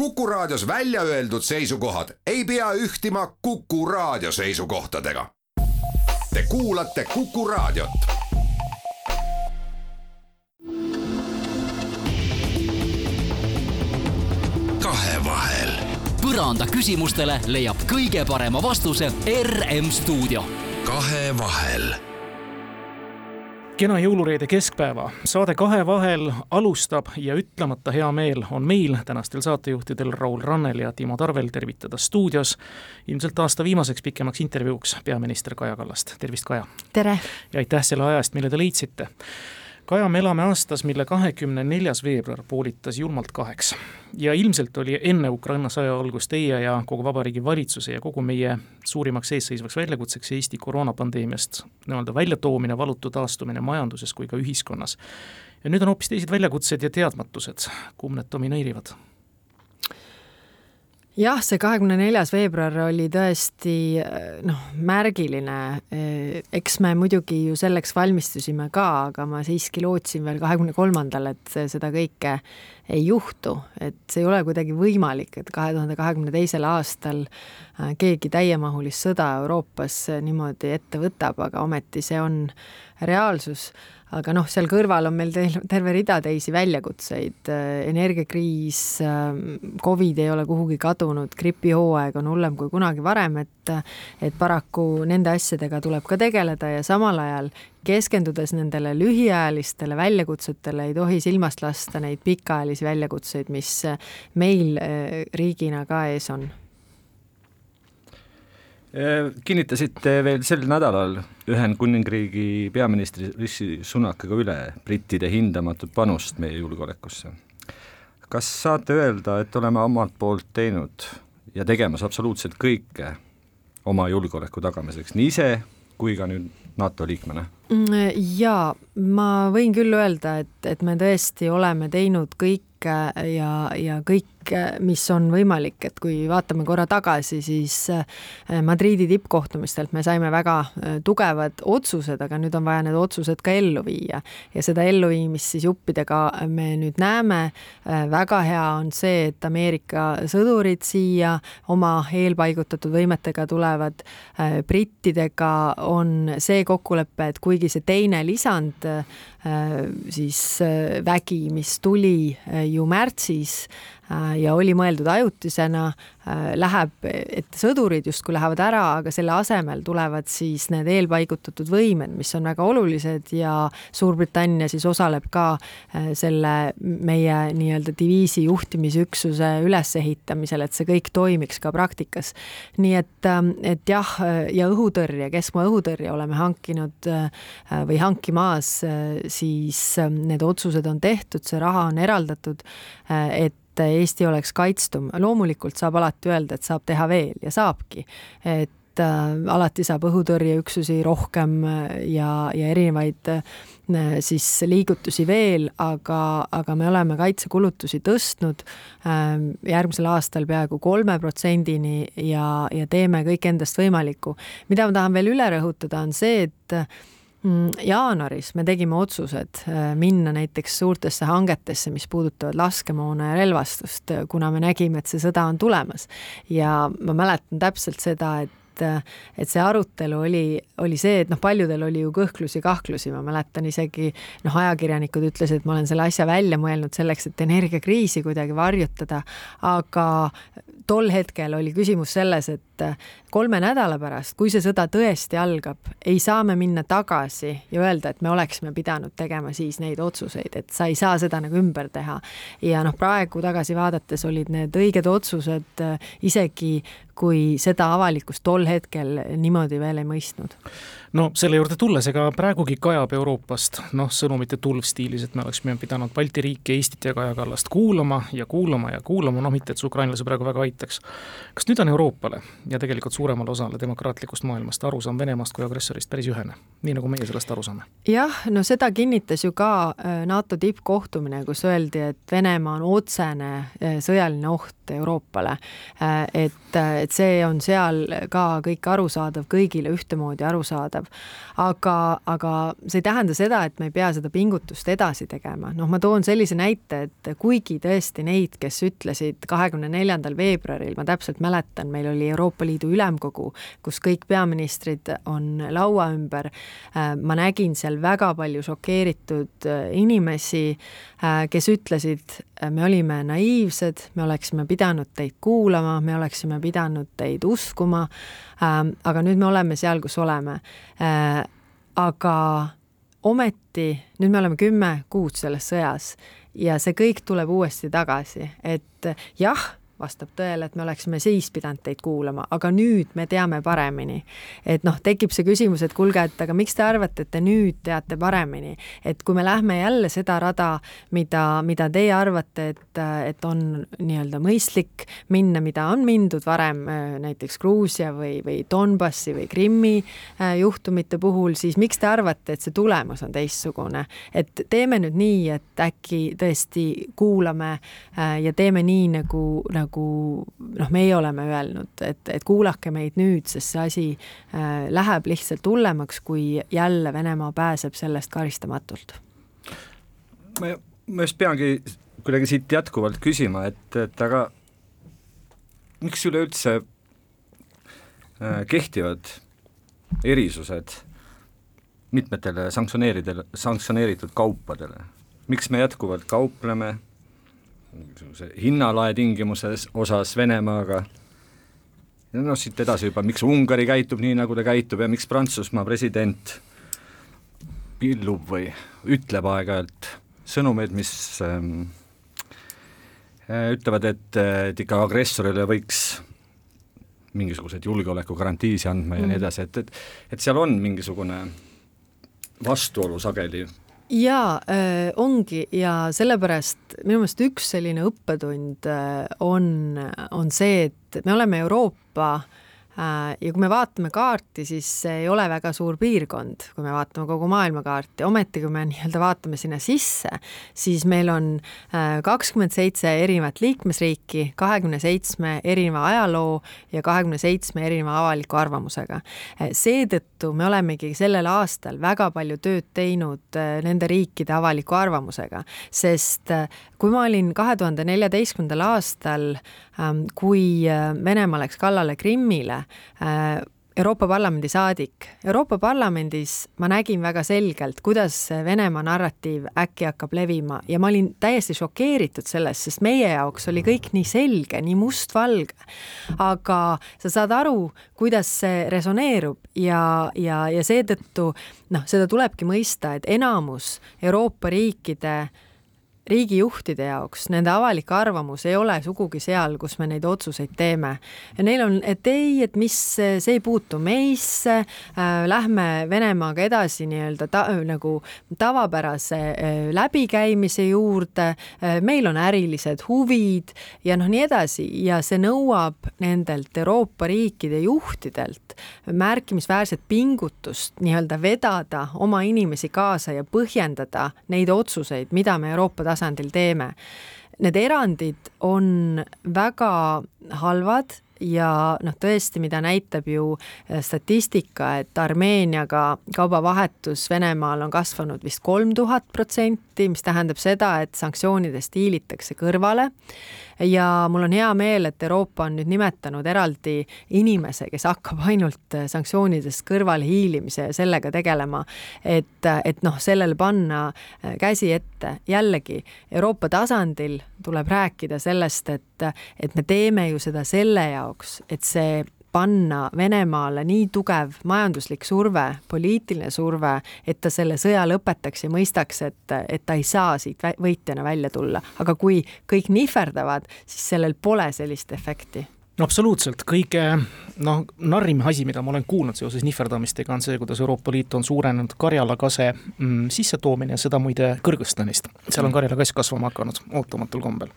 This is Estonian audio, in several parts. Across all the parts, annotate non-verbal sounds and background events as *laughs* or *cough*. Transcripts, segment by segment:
Kuku Raadios välja öeldud seisukohad ei pea ühtima Kuku Raadio seisukohtadega. Te kuulate Kuku Raadiot. kahevahel. põranda küsimustele leiab kõige parema vastuse RM stuudio. kahevahel kena jõulureede keskpäeva. saade Kahe vahel alustab ja ütlemata hea meel on meil, tänastel saatejuhtidel Raul Rannel ja Timo Tarvel tervitada stuudios ilmselt aasta viimaseks pikemaks intervjuuks peaminister Kaja Kallast. tervist, Kaja! tere! ja aitäh selle aja eest, mille te leidsite Kaja, me elame aastas, mille kahekümne neljas veebruar poolitas julmalt kaheks. ja ilmselt oli enne Ukraina sõja algust teie ja kogu Vabariigi Valitsuse ja kogu meie suurimaks eesseisvaks väljakutseks Eesti koroonapandeemiast nii-öelda väljatoomine, valutu taastumine majanduses kui ka ühiskonnas. ja nüüd on hoopis teised väljakutsed ja teadmatused, kumb need domineerivad jah, see kahekümne neljas veebruar oli tõesti noh, märgiline. eks me muidugi ju selleks valmistusime ka, aga ma siiski lootsin veel kahekümne kolmandal, et seda kõike ei juhtu, et see ei ole kuidagi võimalik, et kahe tuhande kahekümne teisel aastal äh, keegi täiemahulist sõda Euroopas niimoodi ette võtab, aga ometi see on reaalsus aga noh, seal kõrval on meil terve rida teisi väljakutseid, energiakriis, Covid ei ole kuhugi kadunud, gripihooaeg on hullem kui kunagi varem, et et paraku nende asjadega tuleb ka tegeleda ja samal ajal keskendudes nendele lühiajalistele väljakutsetele, ei tohi silmast lasta neid pikaajalisi väljakutseid, mis meil eh, riigina ka ees on. Äh, kinnitasite veel sel nädalal Ühendkuningriigi peaministri Rishi Sunakaga üle brittide hindamatut panust meie julgeolekusse. kas saate öelda, et oleme omalt poolt teinud ja tegemas absoluutselt kõike oma julgeoleku tagamiseks, nii ise kui ka nüüd NATO liikmena? Mm, jaa, ma võin küll öelda, et, et me tõesti oleme teinud kõike ja, ja kõik mis on võimalik, et kui vaatame korra tagasi, siis äh, Madriidi tippkohtumistelt me saime väga äh, tugevad otsused, aga nüüd on vaja need otsused ka ellu viia ja seda elluviimist siis juppidega me nüüd näeme. Äh, väga hea on see, et Ameerika sõdurid siia oma eelpaigutatud võimetega tulevad. brittidega on see kokkulepe, et kuigi see teine lisand siis vägi, mis tuli ju märtsis Äh, ja oli mõeldud ajutisena, äh, läheb, et sõdurid justkui lähevad ära, aga selle asemel tulevad siis need eelpaigutatud võimed, mis on väga olulised ja Suurbritannia siis osaleb ka äh, selle meie nii-öelda diviisi juhtimisüksuse ülesehitamisel, et see kõik toimiks ka praktikas. nii et, et jah, ja õhutõrje, keskmaa õhutõrje oleme hankinud või hankimas, siis need otsused on tehtud, see raha on eraldatud, et et Eesti oleks kaitstum. loomulikult saab alati öelda, et saab teha veel ja saabki, et äh, alati saab õhutõrjeüksusi rohkem äh, ja, ja erinevaid äh, siis liigutusi veel, aga, aga me oleme kaitsekulutusi tõstnud äh, järgmisel aastal peaaegu kolme protsendini ja, ja teeme kõik endast võimalikku. mida ma tahan veel üle rõhutada, on see, et jaanuaris me tegime otsused äh, minna näiteks suurtesse hangetesse, mis puudutavad laskemoona ja relvastust, kuna me nägime, et see sõda on tulemas. ja ma mäletan täpselt seda, et et see arutelu oli, oli see, et noh, paljudel oli ju kõhklusi, kahtlusi, ma mäletan isegi noh, ajakirjanikud ütlesid, et ma olen selle asja välja mõelnud selleks, et energiakriisi kuidagi varjutada, aga tol hetkel oli küsimus selles, et kolme nädala pärast, kui see sõda tõesti algab, ei saa me minna tagasi ja öelda, et me oleksime pidanud tegema siis neid otsuseid, et sa ei saa seda nagu ümber teha. ja noh, praegu tagasi vaadates olid need õiged otsused, isegi kui seda avalikkus tol hetkel niimoodi veel ei mõistnud no selle juurde tulles, ega praegugi kajab Euroopast noh, sõnumite tulv stiilis, et me oleksime pidanud Balti riike, Eestit ja Kaja Kallast kuulama ja kuulama ja kuulama, noh mitte, et see ukrainlasi praegu väga aitab näiteks. kas nüüd on Euroopale ja tegelikult suuremale osale demokraatlikust maailmast arusaam Venemaast kui agressorist päris ühene, nii nagu meie sellest aru saame? jah, no seda kinnitas ju ka äh, NATO tippkohtumine, kus öeldi, et Venemaa on otsene äh, sõjaline oht Euroopale. Äh, et, et see on seal ka kõik arusaadav, kõigile ühtemoodi arusaadav. Aga, aga see ei tähenda seda, et me ei pea seda pingutust edasi tegema, noh, ma toon sellise näite, et kuigi tõesti neid, kes ütlesid kahekümne neljandal veebruaril, ma täpselt mäletan, meil oli Euroopa Liidu Ülemkogu, kus kõik peaministrid on laua ümber, äh, ma nägin seal väga palju šokeeritud äh, inimesi, äh, kes ütlesid, me olime naiivsed, me oleksime pidanud teid kuulama, me oleksime pidanud teid uskuma, aga nüüd me oleme seal, kus oleme. aga ometi nüüd me oleme kümme kuud selles sõjas ja see kõik tuleb uuesti tagasi, et jah vastab tõele, et me oleksime siis pidanud teid kuulama, aga nüüd me teame paremini. et noh, tekib see küsimus, et kuulge, et aga miks te arvate, et te nüüd teate paremini, et kui me lähme jälle seda rada, mida, mida teie arvate, et, et on nii-öelda mõistlik minna, mida on mindud varem näiteks Gruusia või, või Donbassi või Krimmi äh, juhtumite puhul, siis miks te arvate, et see tulemus on teistsugune? et teeme nüüd nii, et äkki tõesti kuulame äh, ja teeme nii, nagu, nagu nagu noh, meie oleme öelnud, et, et kuulake meid nüüd, sest see asi äh, läheb lihtsalt hullemaks, kui jälle Venemaa pääseb sellest karistamatult. ma, ma just peangi kuidagi siit jätkuvalt küsima, et, et aga miks üleüldse äh, kehtivad erisused mitmetele sanktsioneeridele, sanktsioneeritud kaupadele, miks me jätkuvalt kaupleme mingisuguse hinnalae tingimuses osas Venemaaga, noh, siit edasi juba, miks Ungari käitub nii, nagu ta käitub ja miks Prantsusmaa president pillub või ütleb aeg-ajalt sõnumeid, mis ähm, äh, ütlevad, et, et ikka agressorile võiks mingisuguseid julgeolekugarantiisi andma mm. ja nii mm. edasi, et, et et seal on mingisugune vastuolu sageli jaa äh,, ongi. Ja sellepärast minu meelest üks selline õppetund äh, on, on see, et me oleme Euroopa äh, ja kui me vaatame kaarti, siis see ei ole väga suur piirkond, kui me vaatame kogu maailmakaarti, ometi kui me *laughs* nii-öelda vaatame sinna sisse, siis meil on äh, kakskümmend seitse erinevat liikmesriiki, kahekümne seitsme erineva ajaloo ja kahekümne seitsme erineva avaliku arvamusega. Äh, seetõttu me olemegi sellel aastal väga palju tööd teinud nende riikide avaliku arvamusega, sest kui ma olin kahe tuhande neljateistkümnendal aastal, ähm, kui Venemaa läks kallale Krimmile, Äh, Euroopa Parlamendi saadik. Euroopa Parlamendis ma nägin väga selgelt, kuidas Venemaa narratiiv äkki hakkab levima ja ma olin täiesti šokeeritud sellest, sest meie jaoks oli kõik nii selge, nii mustvalge. aga sa saad aru, kuidas see resoneerub ja, ja, ja seetõttu noh, seda tulebki mõista, et enamus Euroopa riikide äh, riigijuhtide jaoks nende avalik arvamus ei ole sugugi seal, kus me neid otsuseid teeme. ja neil on, et ei, et mis, see ei puutu meisse äh,, lähme Venemaaga edasi nii-öelda ta, nagu tavapärase äh, läbikäimise juurde äh,, meil on ärilised huvid ja noh, nii edasi ja see nõuab nendelt Euroopa riikide juhtidelt märkimisväärset pingutust nii-öelda vedada oma inimesi kaasa ja põhjendada neid otsuseid, mida me Euroopa tasandil tasandil teeme. Need erandid on väga halvad ja noh, tõesti, mida näitab ju äh, statistika, et Armeeniaga kaubavahetus Venemaal on kasvanud vist kolm tuhat protsenti, mis tähendab seda, et sanktsioonidest hiilitakse kõrvale ja mul on hea meel, et Euroopa on nüüd nimetanud eraldi inimese, kes hakkab ainult sanktsioonidest kõrvale hiilimise ja sellega tegelema. et, et noh, sellele panna äh, käsi ette, jällegi Euroopa tasandil tuleb rääkida sellest, et, et me teeme ju seda selle jaoks, et see panna Venemaale nii tugev majanduslik surve, poliitiline surve, et ta selle sõja lõpetaks ja mõistaks, et, et ta ei saa siit võitjana välja tulla. aga kui kõik nihverdavad, siis sellel pole sellist efekti no absoluutselt, kõige noh, narrim asi, mida ma olen kuulnud seoses nihverdamistega, on see, kuidas Euroopa Liit on suurenenud karjalakase mm, sissetoomine, seda muide Kõrgõzstanist. seal on karjalakass kasvama hakanud ootamatul kombel.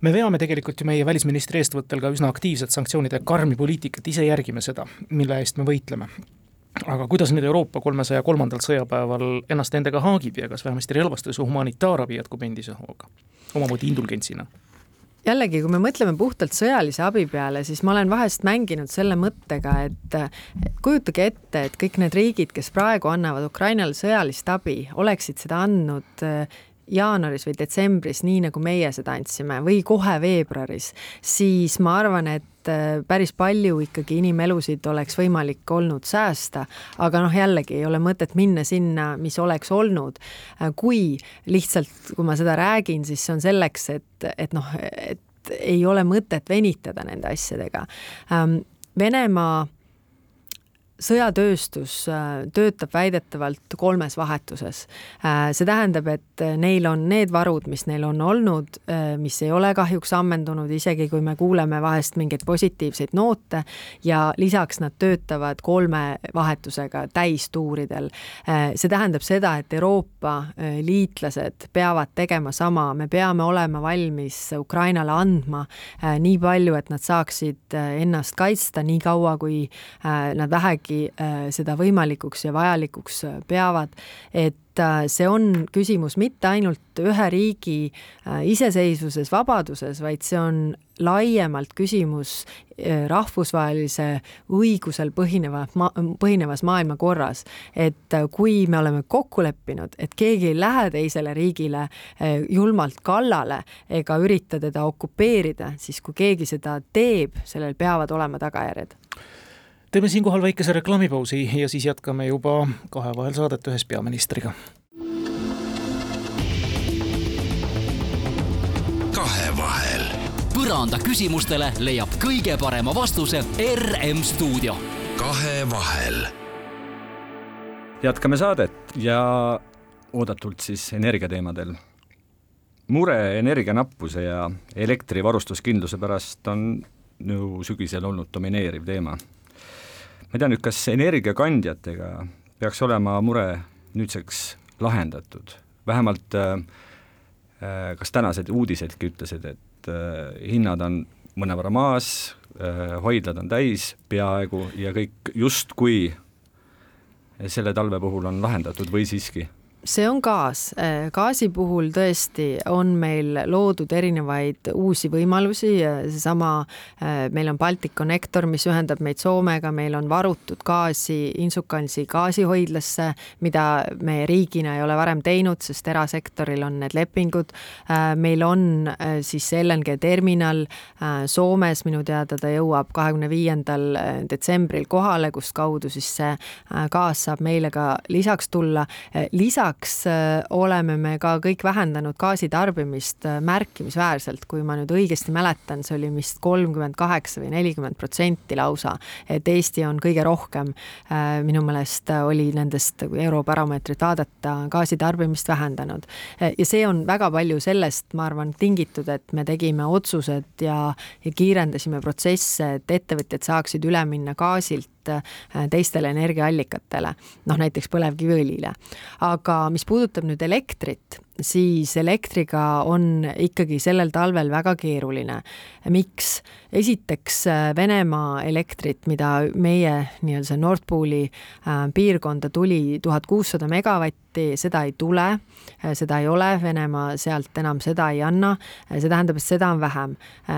Me veame tegelikult ju meie välisministri eestvõttel ka üsna aktiivset sanktsioonide karmi poliitikat, ise järgime seda, mille eest me võitleme. Aga kuidas nüüd Euroopa kolmesaja kolmandal sõjapäeval ennast endaga haagib ja kas vähemasti relvastuse humanitaarabi jätkub endise hooga, omamoodi indulgentsina? Jällegi, kui me mõtleme puhtalt sõjalise abi peale, siis ma olen vahest mänginud selle mõttega, et kujutage ette, et kõik need riigid, kes praegu annavad Ukrainale sõjalist abi, oleksid seda andnud jaanuaris või detsembris, nii nagu meie seda andsime, või kohe veebruaris, siis ma arvan, et äh, päris palju ikkagi inimelusid oleks võimalik olnud säästa, aga noh, jällegi ei ole mõtet minna sinna, mis oleks olnud. Äh, kui lihtsalt, kui ma seda räägin, siis see on selleks, et, et noh, et ei ole mõtet venitada nende asjadega. Ähm, Venemaa sõjatööstus äh, töötab väidetavalt kolmes vahetuses. Äh, see tähendab, et neil on need varud, mis neil on olnud, äh, mis ei ole kahjuks ammendunud, isegi kui me kuuleme vahest mingeid positiivseid noote ja lisaks nad töötavad kolme vahetusega täistuuridel. see tähendab seda, et Euroopa liitlased peavad tegema sama, me peame olema valmis Ukrainale andma nii palju, et nad saaksid ennast kaitsta nii kaua, kui nad vähegi kuidagi äh, seda võimalikuks ja vajalikuks äh, peavad, et äh, see on küsimus mitte ainult ühe riigi iseseisvuses, vabaduses, vaid see on laiemalt küsimus rahvusvahelise õigusel põhineva põhinevas maailmakorras. et kui me oleme kokku leppinud, et keegi ei lähe teisele riigile julmalt kallale ega ürita teda okupeerida, siis kui keegi seda teeb, sellel peavad olema tagajärjed teeme siinkohal väikese reklaamipausi ja siis jätkame juba kahevahel saadet ühes peaministriga. kahevahel. põranda küsimustele leiab kõige parema vastuse RM stuudio. kahevahel. jätkame saadet ja oodatult siis energiateemadel mure energianappuse ja elektrivarustuskindluse pärast on ju sügisel olnud domineeriv teema ma ei tea nüüd, kas energiakandjatega peaks olema mure nüüdseks lahendatud, vähemalt äh, äh, kas tänased uudisedki ütlesid, et äh, hinnad on mõnevõrra maas, hoidlad on täis peaaegu ja kõik justkui selle talve puhul on lahendatud või siiski see on gaas. Äh, gaasi puhul tõesti on meil loodud erinevaid uusi võimalusi, seesama, äh, meil on Balticconnector, mis ühendab meid Soomega, meil on varutud gaasi Inčukalnsi gaasihoidlasse, mida me riigina ei ole varem teinud, sest erasektoril on need lepingud. Äh, meil on siis LNG terminal Soomes, minu teada ta jõuab kahekümne viiendal detsembril kohale, kust kaudu siis see gaas saab meile ka lisaks tulla. lisaks lisaks äh, oleme me ka kõik vähendanud gaasitarbimist äh, märkimisväärselt, kui ma nüüd õigesti mäletan, see oli vist kolmkümmend kaheksa või nelikümmend protsenti lausa, et Eesti on kõige rohkem, äh, minu meelest oli nendest, kui Eurobaromeetrit vaadata, gaasitarbimist vähendanud. ja see on väga palju sellest, ma arvan, tingitud, et me tegime otsused ja, ja kiirendasime protsesse, et ettevõtjad saaksid üle minna gaasilt teistele energiaallikatele, noh näiteks põlevkiviõlile. aga mis puudutab nüüd elektrit, siis elektriga on ikkagi sellel talvel väga keeruline. miks? esiteks äh, Venemaa elektrit, mida meie nii-öelda see Nord Pooli äh, piirkonda tuli tuhat kuussada megavatti, seda ei tule, äh, seda ei ole, Venemaa sealt enam seda ei anna. see tähendab, et seda on vähem.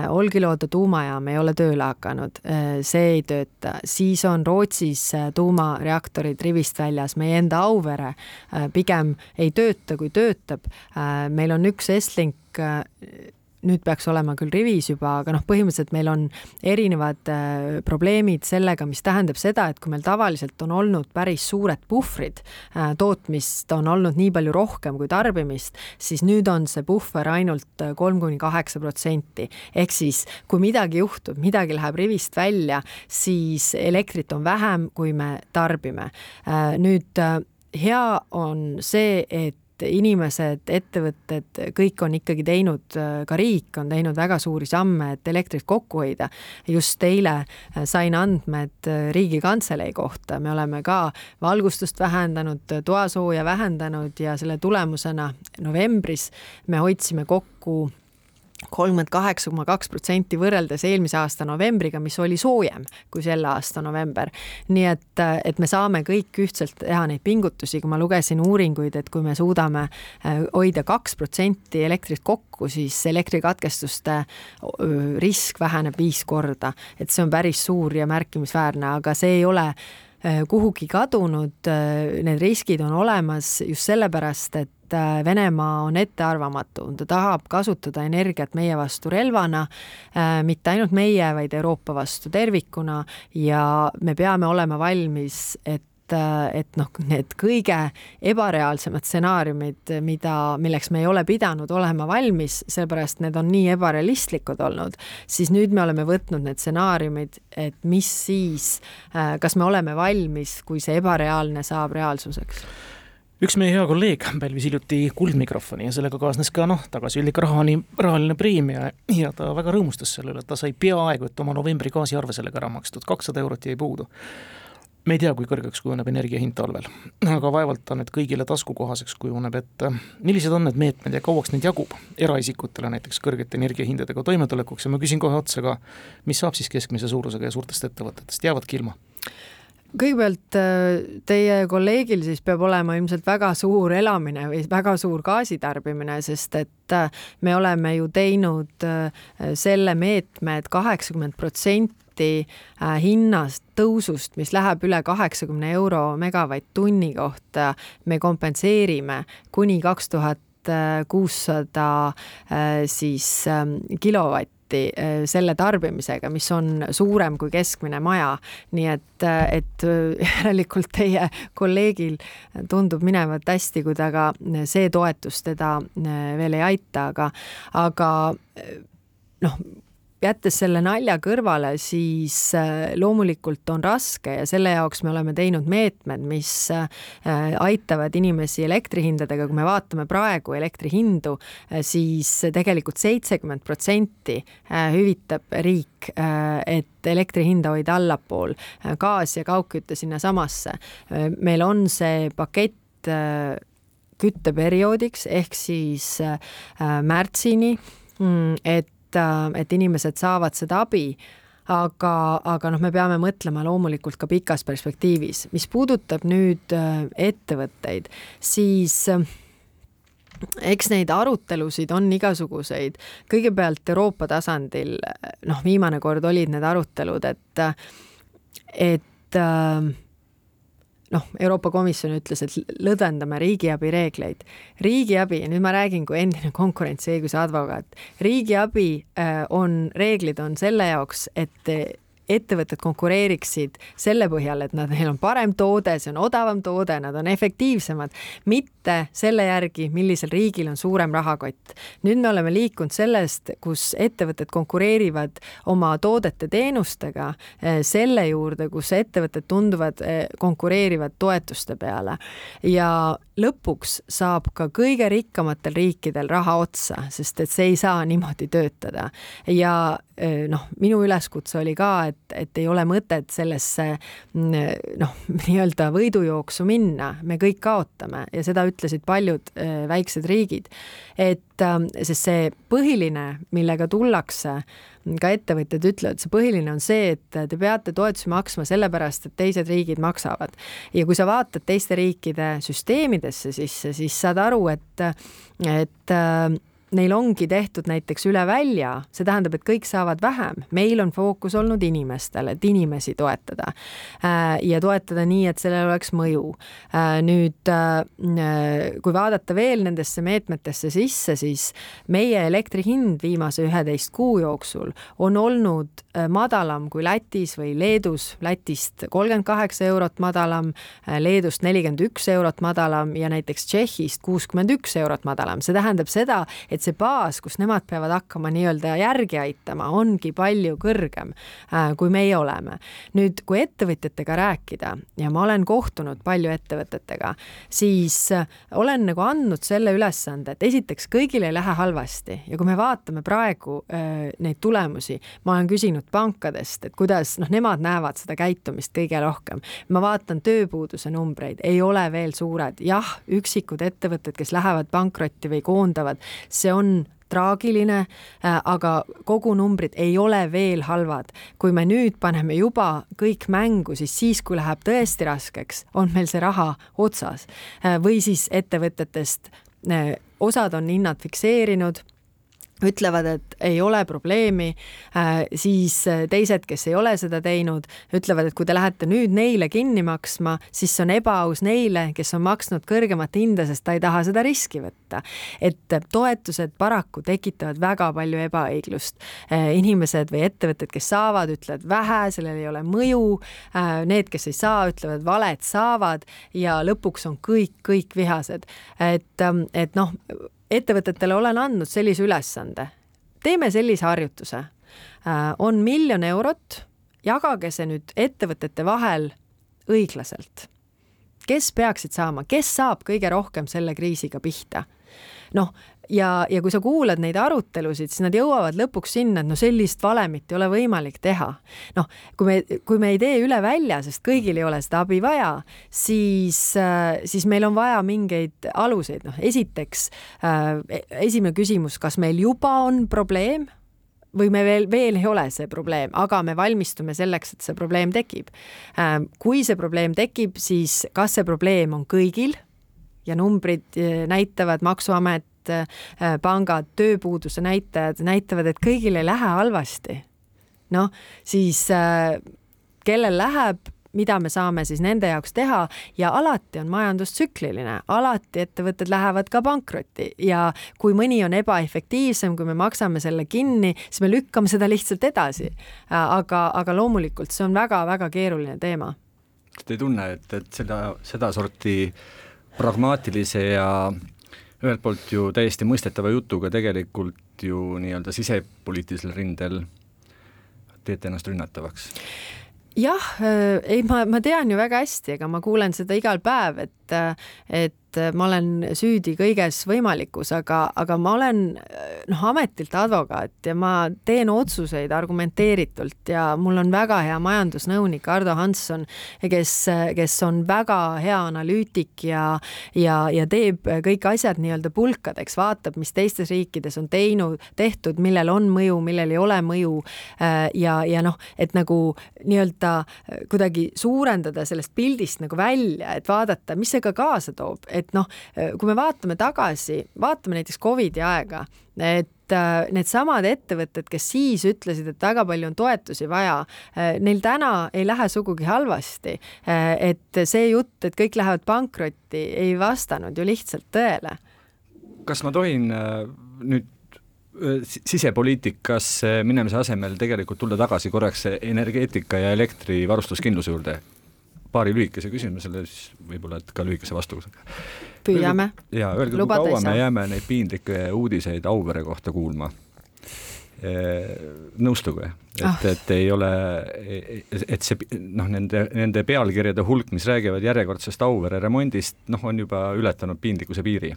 Olkiluoto tuumajaam ei ole tööle hakanud, see ei tööta, siis on Rootsis tuumareaktorid rivist väljas, meie enda Auvere pigem ei tööta, kui töötab Äh, meil on üks Estlink äh, nüüd peaks olema küll rivis juba, aga noh, põhimõtteliselt meil on erinevad äh, probleemid sellega, mis tähendab seda, et kui meil tavaliselt on olnud päris suured puhvrid äh,, tootmist on olnud nii palju rohkem kui tarbimist, siis nüüd on see puhver ainult kolm kuni kaheksa protsenti. ehk siis, kui midagi juhtub, midagi läheb rivist välja, siis elektrit on vähem, kui me tarbime äh,. nüüd äh, hea on see, et et inimesed, ettevõtted, kõik on ikkagi teinud, ka riik on teinud väga suuri samme, et elektrit kokku hoida. just eile äh, sain andmed äh, Riigikantselei kohta, me oleme ka valgustust vähendanud, toasooja vähendanud ja selle tulemusena novembris me hoidsime kokku kolmkümmend kaheksa koma kaks protsenti võrreldes eelmise aasta novembriga, mis oli soojem kui selle aasta november. nii et, et me saame kõik ühtselt teha neid pingutusi, kui ma lugesin uuringuid, et kui me suudame äh, hoida kaks protsenti elektrit kokku, siis elektrikatkestuste risk väheneb viis korda, et see on päris suur ja märkimisväärne, aga see ei ole äh, kuhugi kadunud, äh, need riskid on olemas just sellepärast, et et äh, Venemaa on ettearvamatu, ta tahab kasutada energiat meie vastu relvana, äh, mitte ainult meie, vaid Euroopa vastu tervikuna. Ja me peame olema valmis, et äh, et noh, need kõige ebareaalsemad stsenaariumid, mida, milleks me ei ole pidanud olema valmis, sellepärast need on nii ebarealistlikud olnud, siis nüüd me oleme võtnud need stsenaariumid, et mis siis, kas me oleme valmis, kui see ebareaalne saab reaalsuseks üks meie hea kolleeg pälvis hiljuti Kuldmikrofoni ja sellega kaasnes ka noh, tagasihoidlik rahani, rahaline preemia ja ta väga rõõmustas selle üle, et ta sai peaaegu et oma novembri gaasiarve sellega ära makstud, kakssada eurot jäi puudu. me ei tea, kui kõrgeks kujuneb energia hind talvel, aga vaevalt ta nüüd kõigile taskukohaseks kujuneb, et millised on need meetmed ja kauaks neid jagub eraisikutele näiteks kõrgete energiahindadega toimetulekuks ja ma küsin kohe otsa ka, mis saab siis keskmise suurusega ja suurtest ettevõtetest, jäävadki ilma? Kõigepealt äh, teie kolleegil siis peab olema ilmselt väga suur elamine või väga suur gaasitarbimine, sest et äh, me oleme ju teinud äh, selle meetme et, et kaheksakümmend protsenti hinnast tõusust, mis läheb üle kaheksakümne euro megavatt-tunni kohta, me kompenseerime kuni kaks tuhat kuussada siis ähm, kilovatti protsenti äh, selle tarbimisega, mis on suurem kui keskmine maja. nii et, äh, et äh, *laughs* järelikult teie kolleegil tundub minevat hästi, kui ta ka see toetus teda veel ei aita, aga, aga noh jättes selle nalja kõrvale, siis äh, loomulikult on raske ja selle jaoks me oleme teinud meetmed, mis äh, aitavad inimesi elektrihindadega, kui me vaatame praegu elektrihindu, äh, siis tegelikult seitsekümmend protsenti hüvitab riik, et elektri hinda hoida allapool, gaas ja kaugküte sinnasamasse. meil on see pakett kütteperioodiks ehk siis märtsini, mm, et äh, et inimesed saavad seda abi aga, aga noh, me peame mõtlema loomulikult ka pikas perspektiivis. mis puudutab nüüd äh, ettevõtteid, siis äh, eks neid arutelusid on igasuguseid. kõigepealt Euroopa tasandil, noh, viimane kord olid need arutelud, et, et äh, noh, Euroopa Komisjon ütles, et lõdvendame riigiabi reegleid. riigiabi, nüüd ma räägin kui endine *laughs* konkurentsiõiguse advokaat, riigiabi äh, on, reeglid on selle jaoks, et ettevõtted konkureeriksid selle põhjal, et nad, neil on parem toode, see on odavam toode, nad on efektiivsemad, mitte selle järgi, millisel riigil on suurem rahakott. nüüd me oleme liikunud sellest, kus ettevõtted konkureerivad oma toodete-teenustega eh, selle juurde, kus ettevõtted tunduvad eh, konkureerivad toetuste peale ja lõpuks saab ka kõige rikkamatel riikidel raha otsa, sest et see ei saa niimoodi töötada. ja noh, minu üleskutse oli ka, et, et ei ole mõtet sellesse noh, *laughs* nii-öelda võidujooksu minna, me kõik kaotame ja seda ütlesid paljud väiksed riigid. et sest see põhiline, millega tullakse, ka ettevõtjad ütlevad, see põhiline on see, et te peate toetusi maksma sellepärast, et teised riigid maksavad. ja kui sa vaatad teiste riikide süsteemidesse sisse, siis saad aru, et, et neil ongi tehtud näiteks üle välja, see tähendab, et kõik saavad vähem, meil on fookus olnud inimestel, et inimesi toetada. Äh, ja toetada nii, et sellel oleks mõju. Äh, nüüd, äh, kui vaadata veel nendesse meetmetesse sisse, siis meie elektri hind viimase üheteist kuu jooksul on olnud madalam kui Lätis või Leedus, Lätist kolmkümmend kaheksa eurot madalam, Leedust nelikümmend üks eurot madalam ja näiteks Tšehhist kuuskümmend üks eurot madalam, see tähendab seda, et et see baas, kus nemad peavad hakkama nii-öelda järgi aitama, ongi palju kõrgem, äh, kui meie oleme. nüüd, kui ettevõtjatega rääkida ja ma olen kohtunud palju ettevõtetega, siis äh, olen nagu andnud selle ülesande, et esiteks kõigil ei lähe halvasti ja kui me vaatame praegu äh, neid tulemusi, ma olen küsinud pankadest, et kuidas noh, nemad näevad seda käitumist kõige rohkem. ma vaatan tööpuuduse numbreid, ei ole veel suured, jah, üksikud ettevõtted, kes lähevad pankrotti või koondavad, see see on traagiline, aga kogunumbrid ei ole veel halvad. kui me nüüd paneme juba kõik mängu, siis siis, kui läheb tõesti raskeks, on meil see raha otsas või siis ettevõtetest osad on hinnad fikseerinud ütlevad, et ei ole probleemi, äh, siis äh, teised, kes ei ole seda teinud, ütlevad, et kui te lähete nüüd neile kinni maksma, siis see on ebaaus neile, kes on maksnud kõrgemat hinda, sest ta ei taha seda riski võtta. et toetused paraku tekitavad väga palju ebaõiglust. Äh, inimesed või ettevõtted, kes saavad, ütlevad vähe, sellel ei ole mõju. Need, kes ei saa, ütlevad valet saavad ja lõpuks on kõik, kõik vihased. et, ähm, et noh ettevõtetele olen andnud sellise ülesande. teeme sellise harjutuse. Äh, on miljon eurot, jagage see nüüd ettevõtete vahel õiglaselt. kes peaksid saama, kes saab kõige rohkem selle kriisiga pihta? Noh, ja, ja kui sa kuulad neid arutelusid, siis nad jõuavad lõpuks sinna, et no sellist valemit ei ole võimalik teha. noh, kui me, kui me ei tee üle välja, sest kõigil ei ole seda abi vaja, siis, äh, siis meil on vaja mingeid aluseid, noh, esiteks äh, esimene küsimus, kas meil juba on probleem või me veel, veel ei ole see probleem, aga me valmistume selleks, et see probleem tekib. Äh, kui see probleem tekib, siis kas see probleem on kõigil ja numbrid näitavad, Maksuamet et äh, pangad, tööpuuduse näitajad näitavad, et kõigil ei lähe halvasti. noh, siis äh, kellel läheb, mida me saame siis nende jaoks teha ja alati on majandus tsükliline, alati ettevõtted lähevad ka pankrotti ja kui mõni on ebaefektiivsem, kui me maksame selle kinni, siis me lükkame seda lihtsalt edasi. aga, aga loomulikult see on väga-väga keeruline teema. kas te ei tunne, et, et seda, sedasorti pragmaatilise ja ühelt poolt ju täiesti mõistetava jutuga tegelikult ju nii-öelda sisepoliitilisel rindel teete ennast rünnatavaks? jah, äh, ei, ma, ma tean ju väga hästi, ega ma kuulen seda igal päev, et, et et äh, ma olen süüdi kõiges võimalikus, aga, aga ma olen äh, noh, ametilt advokaat ja ma teen otsuseid argumenteeritult ja mul on väga hea majandusnõunik Ardo Hansson, kes, kes on väga hea analüütik ja, ja, ja teeb kõik asjad nii-öelda pulkadeks, vaatab, mis teistes riikides on teinud, tehtud, millel on mõju, millel ei ole mõju. Äh, ja, ja noh, et nagu nii-öelda kuidagi suurendada sellest pildist nagu välja, et vaadata, mis see ka kaasa toob, et noh, kui me vaatame tagasi, vaatame näiteks Covidi aega, et äh, needsamad ettevõtted, kes siis ütlesid, et väga palju on toetusi vaja, äh, neil täna ei lähe sugugi halvasti. Äh, et see jutt, et kõik lähevad pankrotti, ei vastanud ju lihtsalt tõele. kas ma tohin nüüd sisepoliitikasse minemise asemel tegelikult tulla tagasi korraks energeetika ja elektrivarustuskindluse juurde? Paari lühikese küsimusele, siis võib-olla et ka lühikese vastusega. püüame. ja öelge, kui kaua me jääme neid piinlikke uudiseid Auvere kohta kuulma? Nõustuge, et oh., et ei ole, et see noh, nende, nende pealkirjade hulk, mis räägivad järjekordsest Auvere remondist, noh, on juba ületanud piinlikkuse piiri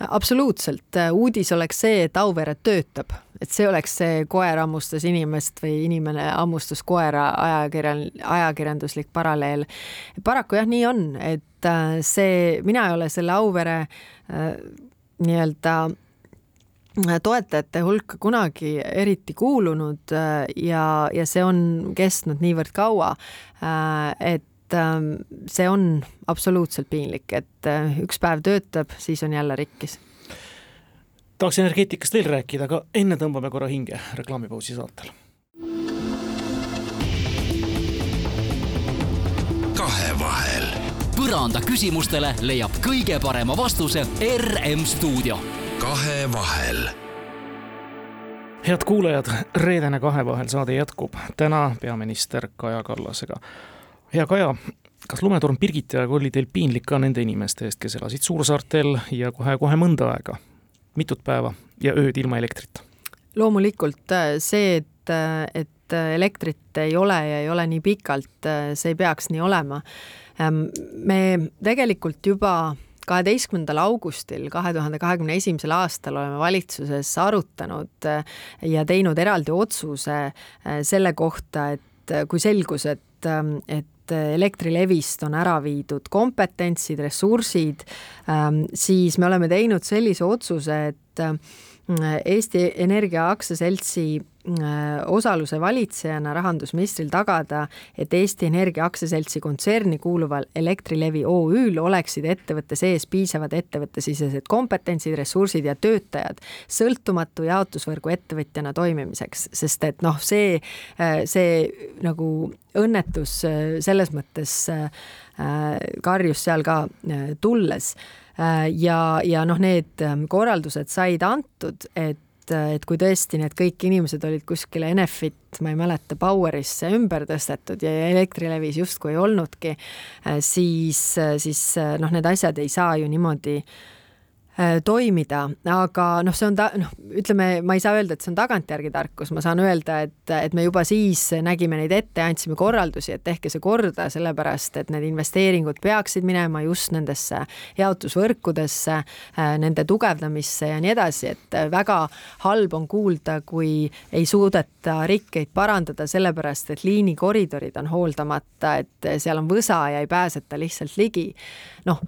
absoluutselt, uudis oleks see, et Auvere töötab, et see oleks see koer hammustas inimest või inimene hammustas koera ajakirjan-, ajakirjanduslik paralleel. paraku jah, nii on, et äh, see, mina ei ole selle Auvere äh, nii-öelda äh, toetajate hulka kunagi eriti kuulunud ja, ja see on kestnud niivõrd kaua, et Ähm, see on absoluutselt piinlik, et äh, üks päev töötab, siis on jälle rikkis. tahaks energeetikast veel rääkida, aga enne tõmbame korra hinge reklaamipausi saatel. kahevahel. põranda küsimustele leiab kõige parema vastuse RM stuudio. Kahevahel head kuulajad, reedene Kahevahel saade jätkub täna peaminister Kaja Kallasega hea Kaja, kas lumetorm Birgiti aeg oli teil piinlik ka nende inimeste eest, kes elasid suursaartel ja kohe-kohe mõnda aega, mitut päeva ja ööd ilma elektrita? loomulikult äh, see, et, äh, et äh, elektrit ei ole ja ei ole nii pikalt, see ei peaks nii olema. Me tegelikult juba kaheteistkümnendal augustil kahe tuhande kahekümne esimesel aastal oleme valitsuses arutanud ja teinud eraldi otsuse selle kohta, et kui selgus, et, et et Elektrilevist on ära viidud kompetentsid, ressursid, ähm, siis me oleme teinud sellise otsuse, et Eesti Energia aktsiaseltsi osaluse valitsejana rahandusministril tagada, et Eesti Energia aktsiaseltsi kontserni kuuluval Elektrilevi OÜ-l oleksid ettevõtte sees piisavad ettevõttesisesed kompetentsid, ressursid ja töötajad sõltumatu jaotusvõrgu ettevõtjana toimimiseks, sest et noh, see, see nagu õnnetus selles mõttes karjus seal ka tulles. Ja, ja noh, need korraldused said antud, et et kui tõesti need kõik inimesed olid kuskile Enefit, ma ei mäleta, Powerisse ümber tõstetud ja Elektrilevis justkui ei olnudki, siis, siis noh, need asjad ei saa ju niimoodi Äh, toimida, aga noh, see on ta noh, ütleme, ma ei saa öelda, et see on tagantjärgi tarkus, ma saan öelda, et, et me juba siis nägime neid ette, andsime korraldusi, et tehke see korda, sellepärast et need investeeringud peaksid minema just nendesse jaotusvõrkudesse, äh, nende tugevdamisse ja nii edasi, et väga halb on kuulda, kui ei suudeta rikkeid parandada, sellepärast et liinikoridorid on hooldamata, et seal on võsa ja ei pääseta lihtsalt ligi. noh,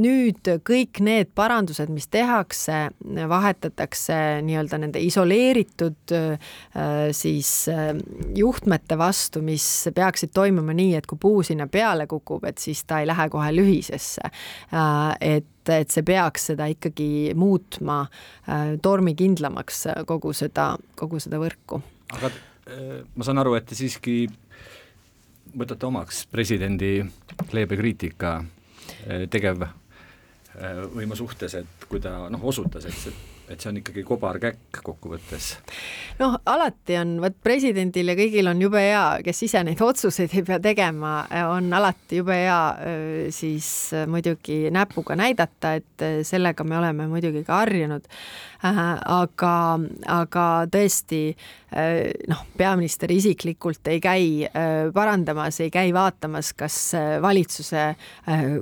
nüüd kõik need parandused, mis tehakse, vahetatakse nii-öelda nende isoleeritud äh, siis äh, juhtmete vastu, mis peaksid toimuma nii, et kui puu sinna peale kukub, et siis ta ei lähe kohe lühisesse. Äh, et et see peaks seda ikkagi muutma tormikindlamaks, kogu seda, kogu seda võrku. aga ma saan aru, et te siiski võtate omaks presidendi leebe kriitika tegev võima suhtes, et kui ta noh, osutas, et et see on ikkagi kobarkäkk kokkuvõttes. noh, alati on, vot presidendil ja kõigil on jube hea, kes ise neid otsuseid ei pea tegema, on alati jube hea siis muidugi näpuga näidata, et sellega me oleme muidugi ka harjunud. Äh, aga, aga tõesti noh, peaminister isiklikult ei käi parandamas, ei käi vaatamas, kas valitsuse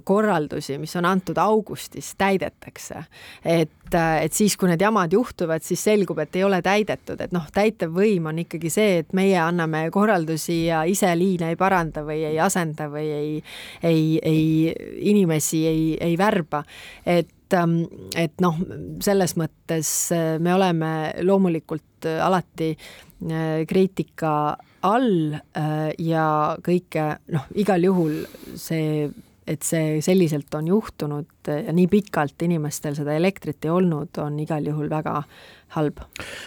korraldusi, mis on antud augustis, täidetakse. et, et siis, kui need jamad juhtuvad, siis selgub, et ei ole täidetud, et noh, täitevvõim on ikkagi see, et meie anname korraldusi ja ise liine ei paranda või ei asenda või ei, ei, ei inimesi ei, ei värba. et Ähm, et noh, selles mõttes äh, me oleme loomulikult äh, alati äh, kriitika all ja kõike noh, igal juhul see et see selliselt on juhtunud ja nii pikalt inimestel seda elektrit ei olnud, on igal juhul väga halb.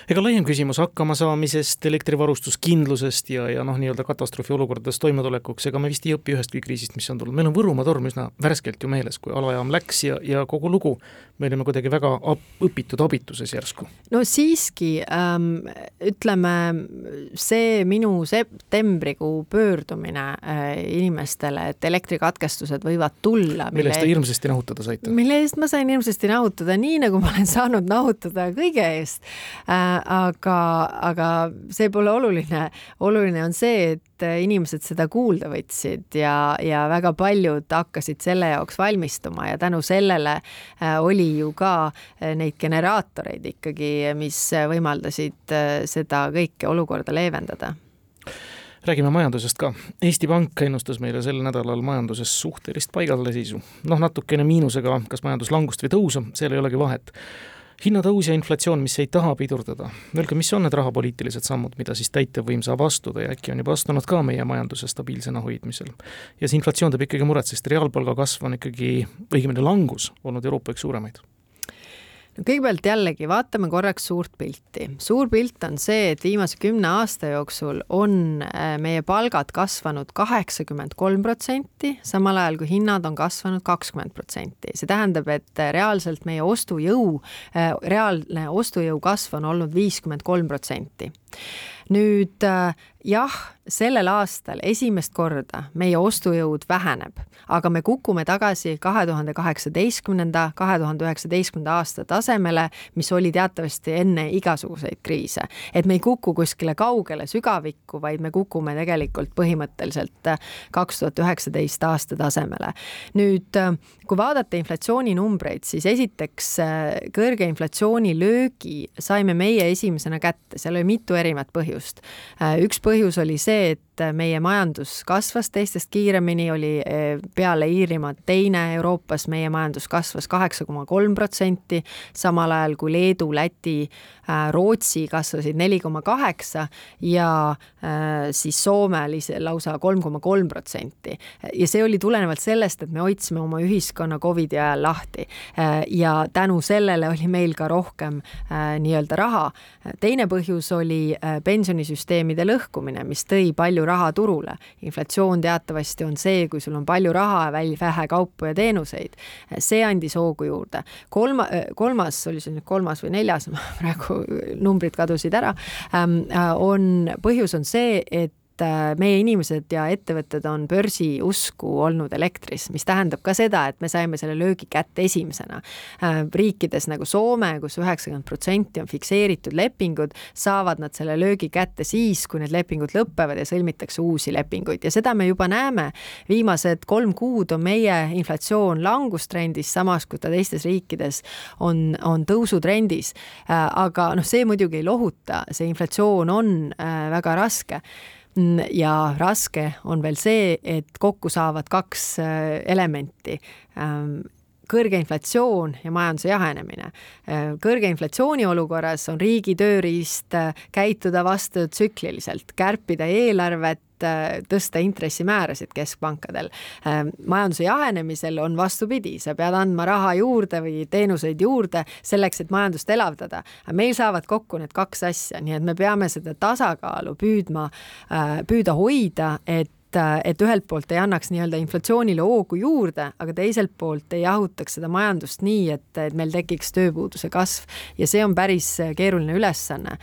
ega laiem küsimus hakkamasaamisest, elektrivarustuskindlusest ja, ja noh, nii-öelda katastroofiolukordades toimetulekuks, ega me vist ei õpi ühestki kriisist, mis on tulnud, meil on Võrumaa torm üsna värskelt ju meeles, kui alajaam läks ja, ja kogu lugu, me olime kuidagi väga ab, õpitud abituses järsku. no siiski ähm,, ütleme see minu septembrikuu pöördumine äh, inimestele, et elektrikatkestused võivad tulla. mille eest te hirmsasti nahutada saite? mille eest ma sain hirmsasti nahutada, nii nagu ma olen saanud nahutada kõige eest, eest äh,. aga, aga see pole oluline, oluline on see, et inimesed seda kuulda võtsid ja, ja väga paljud hakkasid selle jaoks valmistuma ja tänu sellele äh, oli ju ka äh, neid generaatoreid ikkagi, mis võimaldasid äh, seda kõike olukorda leevendada räägime majandusest ka. Eesti Pank ennustas meile sel nädalal majanduses suhtelist paigalseisu. noh, natukene miinusega, kas majanduslangust või tõusu, seal ei olegi vahet hinnatõus ja inflatsioon, mis ei taha pidurdada. Öelge, mis on need rahapoliitilised sammud, mida siis täitevvõim saab astuda ja äkki on juba astunud ka meie majanduse stabiilsena hoidmisel? ja see inflatsioon teeb ikkagi muret, sest reaalpalga kasv on ikkagi, õigemini langus, olnud Euroopa üks suuremaid no kõigepealt jällegi vaatame korraks suurt pilti. suur pilt on see, et viimase kümne aasta jooksul on äh, meie palgad kasvanud kaheksakümmend kolm protsenti, samal ajal kui hinnad on kasvanud kakskümmend protsenti. see tähendab, et reaalselt meie ostujõu, äh, reaalne ostujõu kasv on olnud viiskümmend kolm protsenti nüüd äh, jah, sellel aastal esimest korda meie ostujõud väheneb, aga me kukume tagasi kahe tuhande kaheksateistkümnenda, kahe tuhande üheksateistkümnenda aasta tasemele, mis oli teatavasti enne igasuguseid kriise. et me ei kuku kuskile kaugele sügavikku, vaid me kukume tegelikult põhimõtteliselt äh, kaks tuhat üheksateist aasta tasemele. nüüd, äh, kui vaadata inflatsiooninumbreid, siis esiteks kõrge inflatsiooni löögi saime meie esimesena kätte, seal oli mitu erinevat põhjust. üks põhjus oli see, et meie majandus kasvas teistest kiiremini, oli peale Iirimaad teine Euroopas, meie majandus kasvas kaheksa koma kolm protsenti, samal ajal kui Leedu, Läti, Rootsi kasvasid neli koma kaheksa ja siis Soome oli see lausa kolm koma kolm protsenti. ja see oli tulenevalt sellest, et me hoidsime oma ühiskonna Covidi ajal lahti ja tänu sellele oli meil ka rohkem nii-öelda raha. teine põhjus oli pensionisüsteemide lõhkumine, mis tõi palju raha turule. inflatsioon teatavasti on see, kui sul on palju raha ja vähe kaupu ja teenuseid. see andis hoogu juurde. kolma, kolmas, oli see nüüd kolmas või neljas, *laughs* praegu numbrid kadusid ära, ähm, äh, on, põhjus on see, et et äh, meie inimesed ja ettevõtted on börsiusku olnud elektris, mis tähendab ka seda, et me saime selle löögi kätte esimesena. Äh, riikides nagu Soome kus, kus üheksakümmend protsenti on fikseeritud lepingud, saavad nad selle löögi kätte siis, kui need lepingud lõpevad ja sõlmitakse uusi lepinguid ja seda me juba näeme. viimased kolm kuud on meie inflatsioon langustrendis, samas kui ta teistes riikides on, on tõusutrendis. Äh, aga noh, see muidugi ei lohuta, see inflatsioon on väga raske ja raske on veel see, et kokku saavad kaks äh, elementi. Ähm, kõrge inflatsioon ja majanduse jahenemine. Äh, kõrge inflatsiooni olukorras on riigi tööriist äh, käituda vastutsükliliselt, kärpida eelarvet, Äh, tõsta intressimäärasid keskpankadel. Majanduse jahenemisel on vastupidi, sa pead andma raha juurde või teenuseid juurde selleks, et majandust elavdada. meil saavad kokku need kaks asja, nii et me peame seda tasakaalu püüdma, püüda hoida, et et ühelt poolt ei annaks nii-öelda inflatsioonile hoogu juurde, aga teiselt poolt ei jahutaks seda majandust nii, et, et meil tekiks tööpuuduse kasv. Ja see on päris keeruline ülesanne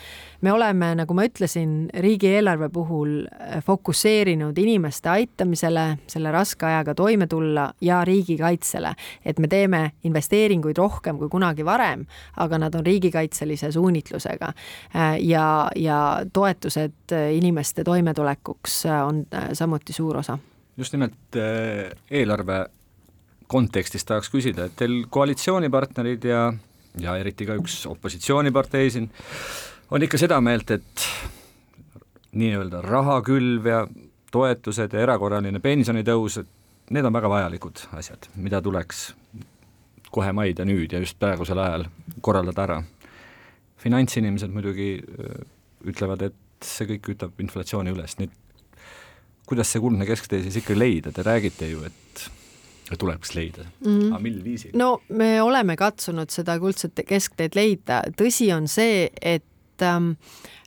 me oleme, nagu ma ütlesin, riigieelarve puhul äh, fokusseerinud inimeste aitamisele, selle raske ajaga toime tulla ja riigikaitsele. et me teeme investeeringuid rohkem kui kunagi varem, aga nad on riigikaitselise suunitlusega. Äh, ja, ja toetused äh, inimeste toimetulekuks on samuti suur osa. just nimelt eelarve kontekstis tahaks küsida, et teil koalitsioonipartnerid ja, ja eriti ka üks opositsioonipartei siin on ikka seda meelt, et nii-öelda rahakülv ja toetused ja erakorraline pensionitõus, et need on väga vajalikud asjad, mida tuleks kohe maid ja nüüd ja just praegusel ajal korraldada ära. finantsinimesed muidugi ütlevad, et see kõik kütab inflatsiooni üles, nüüd kuidas see kuldne kesktee siis ikka leida, te räägite ju, et tuleks leida. Mm, aga mil viisil? no me oleme katsunud seda kuldset keskteed leida, tõsi on see, et et ähm,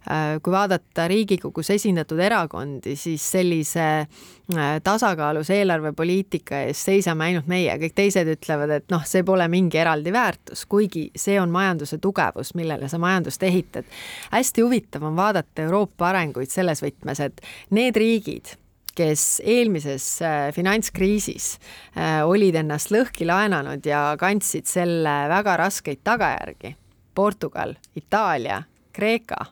äh, kui vaadata Riigikogus esindatud erakondi, siis sellise äh, tasakaalus eelarvepoliitika eest seisame ainult meie, kõik teised ütlevad, et noh, see pole mingi eraldi väärtus, kuigi see on majanduse tugevus, millele sa majandust ehitad. hästi huvitav on vaadata Euroopa arenguid selles võtmes, et need riigid, kes eelmises äh, finantskriisis olid ennast lõhki laenanud ja kandsid selle väga raskeid tagajärgi, Portugal, Itaalia, Kreeka,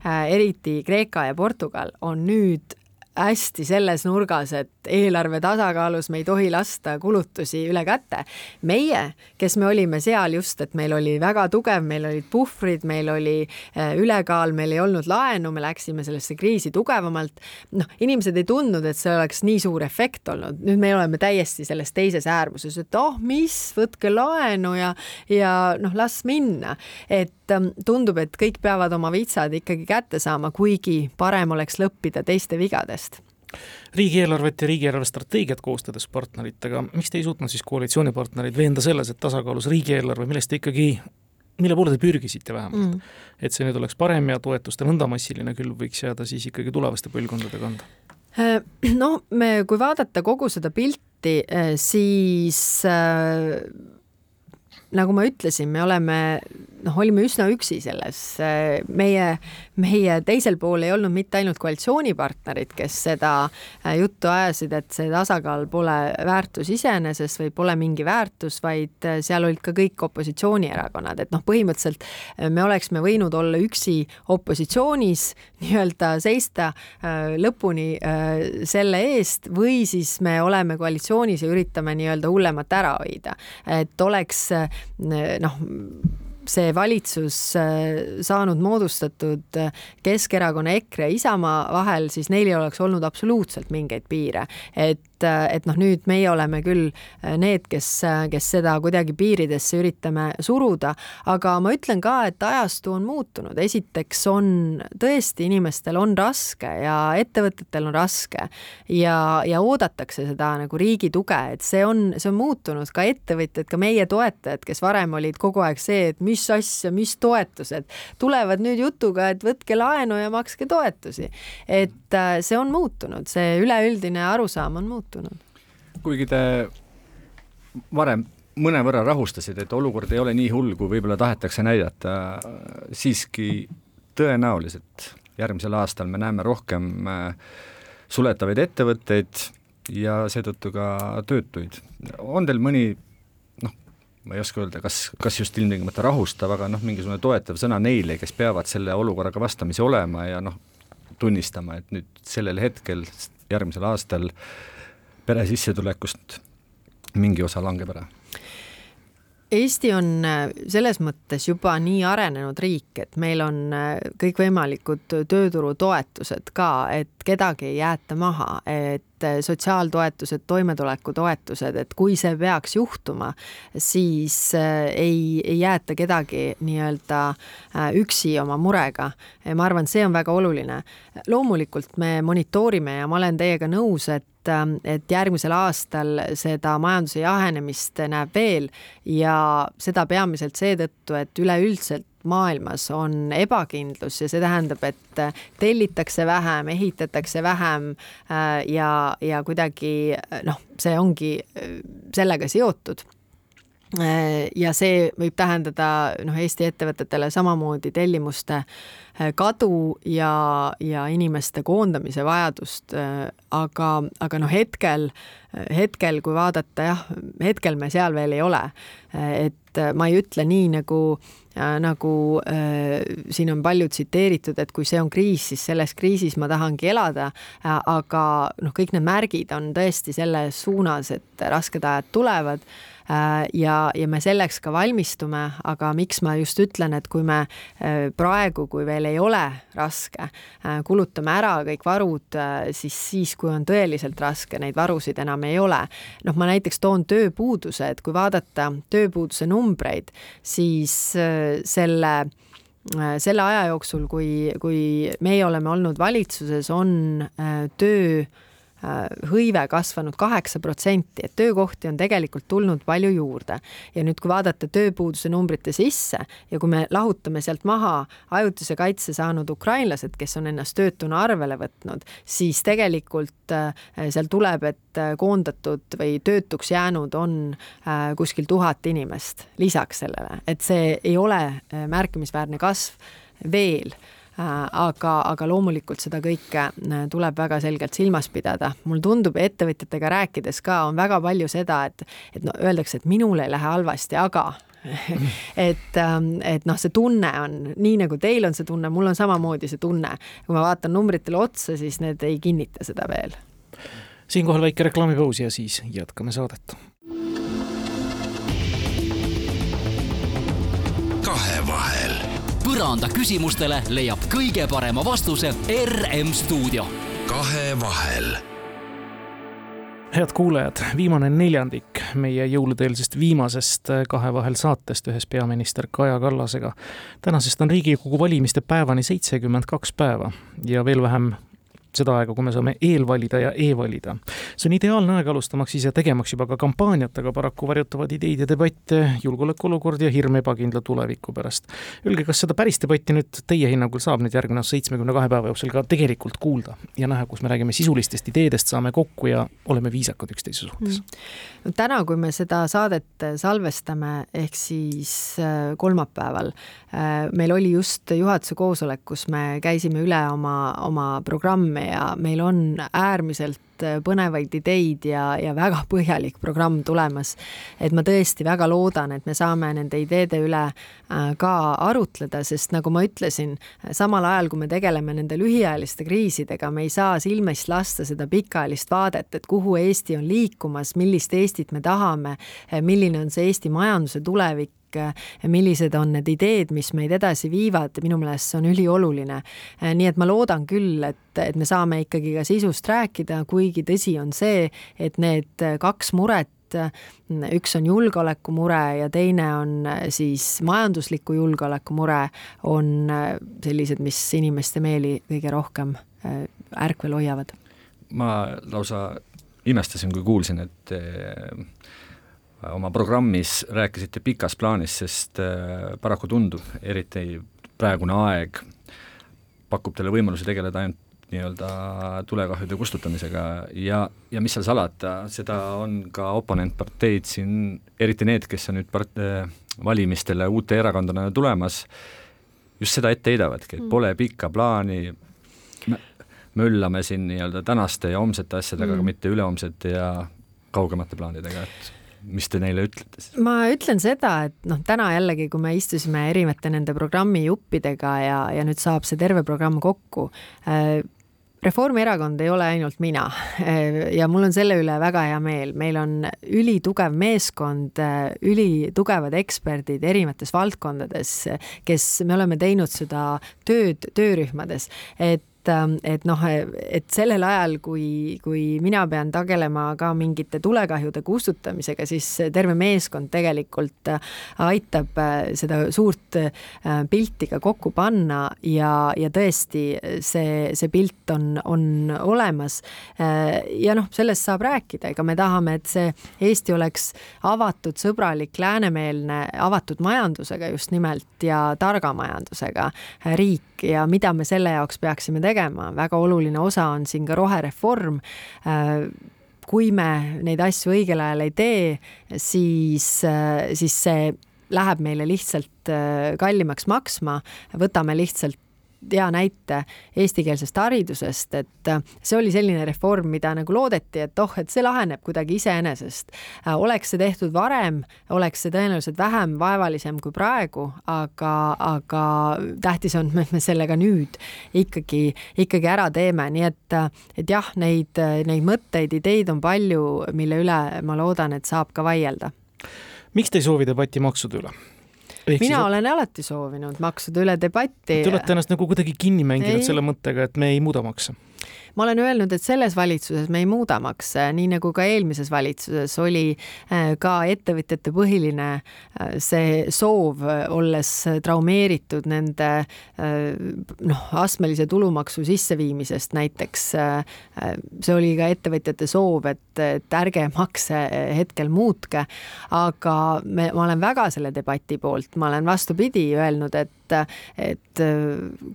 äh, eriti Kreeka ja Portugal on nüüd hästi selles nurgas, et eelarve tasakaalus me ei tohi lasta kulutusi üle käte. meie, kes me olime seal just, et meil oli väga tugev, meil olid puhvrid, meil oli äh, ülekaal, meil ei olnud laenu, me läksime sellesse kriisi tugevamalt. noh, inimesed ei tundnud, et see oleks nii suur efekt olnud, nüüd me oleme täiesti selles teises äärmuses, et oh, mis, võtke laenu ja, ja noh, las minna. et ähm, tundub, et kõik peavad oma vitsad ikkagi kätte saama, kuigi parem oleks lõppida teiste vigadest riigieelarvet ja riigieelarve strateegiat koostades partneritega, miks te ei suutnud siis koalitsioonipartnereid veenda selles, et tasakaalus riigieelarve, millest te ikkagi mille poole te pürgisite vähemalt mm., et see nüüd oleks parem ja toetuste nõnda massiline küll võiks jääda siis ikkagi tulevaste põlvkondade kanda? Äh, no me, kui vaadata kogu seda pilti, äh, siis äh, nagu ma ütlesin, me oleme noh, olime üsna üksi selles, meie, meie teisel pool ei olnud mitte ainult koalitsioonipartnerid, kes seda äh, juttu ajasid, et see tasakaal pole väärtus iseeneses või pole mingi väärtus, vaid äh, seal olid ka kõik opositsioonierakonnad, et noh, põhimõtteliselt äh, me oleksime võinud olla üksi opositsioonis, *laughs* nii-öelda seista lõpuni selle eest või siis me oleme koalitsioonis ja üritame nii-öelda hullemat ära hoida, et oleks noh, see valitsus saanud moodustatud Keskerakonna, EKRE, Isamaa vahel, siis neil ei oleks olnud absoluutselt mingeid piire, et et noh, nüüd meie oleme küll need, kes, kes seda kuidagi piiridesse üritame suruda, aga ma ütlen ka, et ajastu on muutunud, esiteks on tõesti inimestel on raske ja ettevõtetel on raske ja, ja oodatakse seda nagu riigi tuge, et see on, see on muutunud, ka ettevõtjad, ka meie toetajad, kes varem olid kogu aeg see, et mis asja, mis toetused, tulevad nüüd jutuga, et võtke laenu ja makske toetusi. et äh, see on muutunud, see üleüldine arusaam on muutunud muutunud. kuigi te varem mõnevõrra rahustasid, et olukord ei ole nii hull, kui võib-olla tahetakse näidata, siiski tõenäoliselt järgmisel aastal me näeme rohkem äh, suletavaid ettevõtteid ja seetõttu ka töötuid. on teil mõni noh, ma ei oska öelda, kas, kas just ilmtingimata rahustav, aga noh, mingisugune toetav sõna neile, kes peavad selle olukorraga vastamisi olema ja noh, tunnistama, et nüüd sellel hetkel, järgmisel aastal äh, pere sissetulekust mingi osa langeb ära? Eesti on äh, selles mõttes juba nii arenenud riik, et meil on äh, kõikvõimalikud tööturutoetused ka, et kedagi ei jäeta maha, et äh, sotsiaaltoetused, toimetulekutoetused, et kui see peaks juhtuma, siis ei, ei jäeta kedagi nii-öelda üksi oma murega. ma arvan, see on väga oluline. loomulikult me monitoorime ja ma olen teiega nõus, et et, et järgmisel aastal seda majanduse jahenemist näeb veel ja seda peamiselt seetõttu, et üleüldiselt maailmas on ebakindlus ja see tähendab, et tellitakse vähem, ehitatakse vähem äh, ja, ja kuidagi noh, see ongi äh, sellega seotud äh, ja see võib tähendada noh, Eesti ettevõtetele samamoodi tellimuste kadu ja, ja inimeste koondamise vajadust, aga, aga noh, hetkel, hetkel, kui vaadata jah, hetkel me seal veel ei ole. et ma ei ütle nii, nagu, nagu äh, siin on palju tsiteeritud, et kui see on kriis, siis selles kriisis ma tahangi elada, aga noh, kõik need märgid on tõesti selles suunas, et rasked ajad tulevad. Äh, ja, ja me selleks ka valmistume, aga miks ma just ütlen, et kui me äh, praegu, kui veel ei ole raske, äh, kulutame ära kõik varud, siis, siis kui on tõeliselt raske, neid varusid enam ei ole. noh, ma näiteks toon tööpuuduse, et kui vaadata tööpuuduse numbreid, siis selle selle aja jooksul, kui, kui meie oleme olnud valitsuses, on töö Äh, hõive kasvanud kaheksa protsenti, et töökohti on tegelikult tulnud palju juurde. ja nüüd, kui vaadata tööpuuduse numbrite sisse ja kui me lahutame sealt maha ajutise kaitse saanud ukrainlased, kes on ennast töötuna arvele võtnud, siis tegelikult äh, seal tuleb, et äh, koondatud või töötuks jäänud on kuskil tuhat inimest lisaks sellele, et see ei ole märkimisväärne kasv veel Äh, aga, aga loomulikult seda kõike äh, tuleb väga selgelt silmas pidada. mulle tundub, ettevõtjatega rääkides ka on väga palju seda, et, et no öeldakse, et minul ei lähe halvasti, aga *laughs* et, ähm, et noh, see tunne on nii nagu teil on see tunne, mul on samamoodi see tunne. kui ma vaatan numbritele otsa, siis need ei kinnita seda veel. siinkohal väike reklaamipaus ja siis jätkame saadet. kahevahel põranda küsimustele leiab kõige parema vastuse RM stuudio. kahevahel head kuulajad, viimane neljandik meie jõuluteelsest viimasest Kahevahel saatest ühes peaminister Kaja Kallasega. tänasest on Riigikogu valimiste päevani seitsekümmend kaks päeva ja veel vähem seda aega, kui me saame eelvalida ja e-valida. see on ideaalne aeg alustamaks ise tegemaks juba ka kampaaniat, aga paraku varjutavad ideid ja debatte julgeolekuolukord ja hirm ebakindla tuleviku pärast. Öelge, kas seda päris debatti nüüd teie hinnangul saab nüüd järgmine seitsmekümne kahe päeva jooksul ka tegelikult kuulda ja näha, kus me räägime sisulistest ideedest, saame kokku ja oleme viisakad üksteise suhtes mm.? no täna, kui me seda saadet salvestame, ehk siis äh, kolmapäeval, äh, meil oli just juhatuse koosolek, kus me käisime üle oma, oma programme ja meil on äärmiselt äh, põnevaid ideid ja, ja väga põhjalik programm tulemas. et ma tõesti väga loodan, et me saame nende ideede üle äh, ka arutleda, sest nagu ma ütlesin, samal ajal kui me tegeleme nende lühiajaliste kriisidega, me ei saa silmist lasta seda pikaajalist vaadet, et kuhu Eesti on liikumas, millist Eestit me tahame, milline on see Eesti majanduse tulevik, millised on need ideed, mis meid edasi viivad, minu meelest see on ülioluline. nii et ma loodan küll, et, et me saame ikkagi ka sisust rääkida, kuigi tõsi on see, et need kaks muret üks on julgeolekumure ja teine on siis majandusliku julgeoleku mure, on sellised, mis inimeste meeli kõige rohkem ärkvel hoiavad. ma lausa imestasin, kui kuulsin, et oma programmis rääkisite pikast plaanist, sest äh, paraku tundub, eriti praegune aeg pakub teile võimaluse tegeleda ainult nii-öelda tulekahjude kustutamisega ja, ja mis seal salata, seda on ka oponentparteid siin, eriti need, kes on nüüd part-, äh, valimistele uute erakondadena tulemas, just seda ette heidavadki, et mm. pole pikka plaani, möllame siin nii-öelda tänaste ja homsete asjadega mm., aga mitte ülehomsete ja kaugemate plaanidega, et mis te neile ütlete siis? ma ütlen seda, et noh, täna jällegi, kui me istusime erinevate nende programmi juppidega ja, ja nüüd saab see terve programm kokku äh,, Reformierakond ei ole ainult mina. *laughs* Ja mul on selle üle väga hea meel, meil on ülitugev meeskond, ülitugevad eksperdid erinevates valdkondades, kes me oleme teinud seda tööd töörühmades, et et, ähm, et noh, et sellel ajal, kui, kui mina pean tegelema ka mingite tulekahjude kustutamisega, siis terve meeskond tegelikult äh, aitab äh, seda suurt äh, pilti ka kokku panna ja, ja tõesti see, see pilt on, on olemas. ja noh, sellest saab rääkida, ega me tahame, et see Eesti oleks avatud, sõbralik, läänemeelne, avatud majandusega just nimelt ja targa majandusega riik. Ja mida me selle jaoks peaksime tegema tegema, väga oluline osa on siin ka rohereform. Äh, kui me neid asju õigel ajal ei tee, siis, äh, siis see läheb meile lihtsalt äh, kallimaks maksma, võtame lihtsalt hea näite eestikeelsest haridusest, et äh, see oli selline reform, mida nagu loodeti, et oh, et see laheneb kuidagi iseenesest. Äh, oleks see tehtud varem, oleks see tõenäoliselt vähem vaevalisem kui praegu, aga, aga tähtis on, et me sellega nüüd ikkagi, ikkagi ära teeme, nii et, et jah, neid, neid mõtteid, ideid on palju, mille üle ma loodan, et saab ka vaielda. miks te ei soovi debatti maksude üle? Ehk mina siis... olen alati soovinud maksude üle debatti. Te olete ennast nagu kuidagi kinni mänginud ei. selle mõttega, et me ei muuda makse ma olen öelnud, et selles valitsuses me ei muuda makse, nii nagu ka eelmises valitsuses oli äh, ka ettevõtjate põhiline äh, see soov, olles traumeeritud nende äh, noh, astmelise tulumaksu sisseviimisest näiteks. see oli ka ettevõtjate soov, et, et ärge makse hetkel muutke, aga me, ma olen väga selle debati poolt, ma olen vastupidi öelnud, et et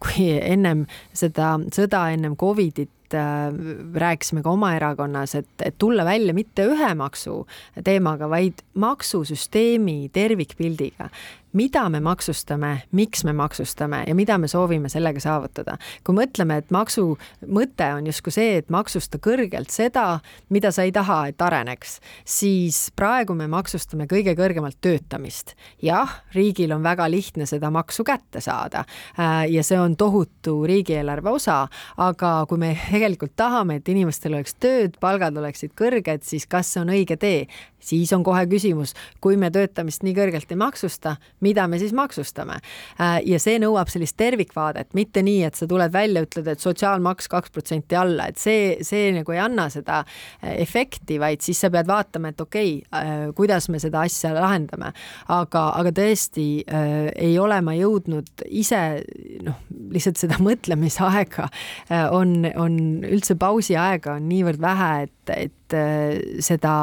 kui ennem seda sõda, ennem Covidit äh, rääkisime ka oma erakonnas, et, et tulla välja mitte ühe maksu teemaga, vaid maksusüsteemi tervikpildiga mida me maksustame, miks me maksustame ja mida me soovime sellega saavutada. kui mõtleme, et maksu mõte on justkui see, et maksusta kõrgelt seda, mida sa ei taha, et areneks, siis praegu me maksustame kõige kõrgemalt töötamist. jah, riigil on väga lihtne seda maksu kätte saada äh, ja see on tohutu riigieelarve osa, aga kui me tegelikult tahame, et inimestel oleks tööd, palgad oleksid kõrged, siis kas see on õige tee? siis on kohe küsimus, kui me töötamist nii kõrgelt ei maksusta, mida me siis maksustame. Äh, ja see nõuab sellist tervikvaadet, mitte nii, et sa tuled välja, ütled, et sotsiaalmaks kaks protsenti alla, et see, see nagu ei anna seda äh, efekti, vaid siis sa pead vaatama, et okei okay,, äh, kuidas me seda asja lahendame. aga, aga tõesti äh, ei ole ma jõudnud ise noh, lihtsalt seda *laughs* mõtlemisaega on, on üldse pausi aega on niivõrd vähe, et, et seda,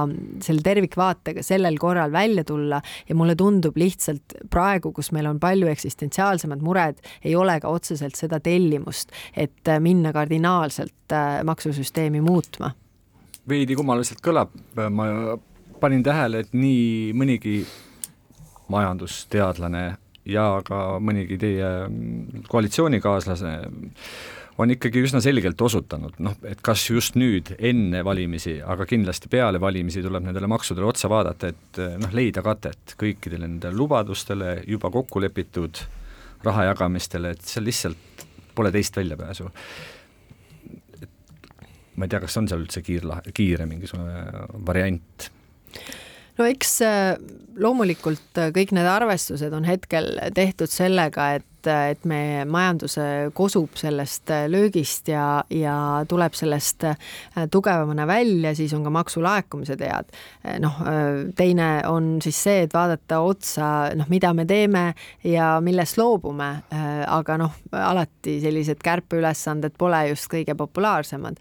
selle tervikvaatega sellel korral välja tulla ja mulle tundub lihtsalt praegu, kus meil on palju eksistentsiaalsemad mured, ei ole ka otseselt seda tellimust, et äh, minna kardinaalselt äh, maksusüsteemi muutma. veidi kummaliselt kõlab, ma panin tähele, et nii mõnigi majandusteadlane ja ka mõnigi teie koalitsioonikaaslase on ikkagi üsna selgelt osutanud, noh, et kas just nüüd enne valimisi, aga kindlasti peale valimisi tuleb nendele maksudele otsa vaadata, et noh, leida katet kõikidele nendele lubadustele, juba kokku lepitud raha jagamistele, et seal lihtsalt pole teist väljapääsu. ma ei tea, kas on seal üldse kiirla-, kiire mingisugune variant no eks loomulikult kõik need arvestused on hetkel tehtud sellega, et et, et meie majanduse kosub sellest löögist ja, ja tuleb sellest äh, tugevamana välja, siis on ka maksulaekumised head. noh, teine on siis see, et vaadata otsa, noh, mida me teeme ja millest loobume. aga noh, alati sellised kärpeülesanded pole just kõige populaarsemad.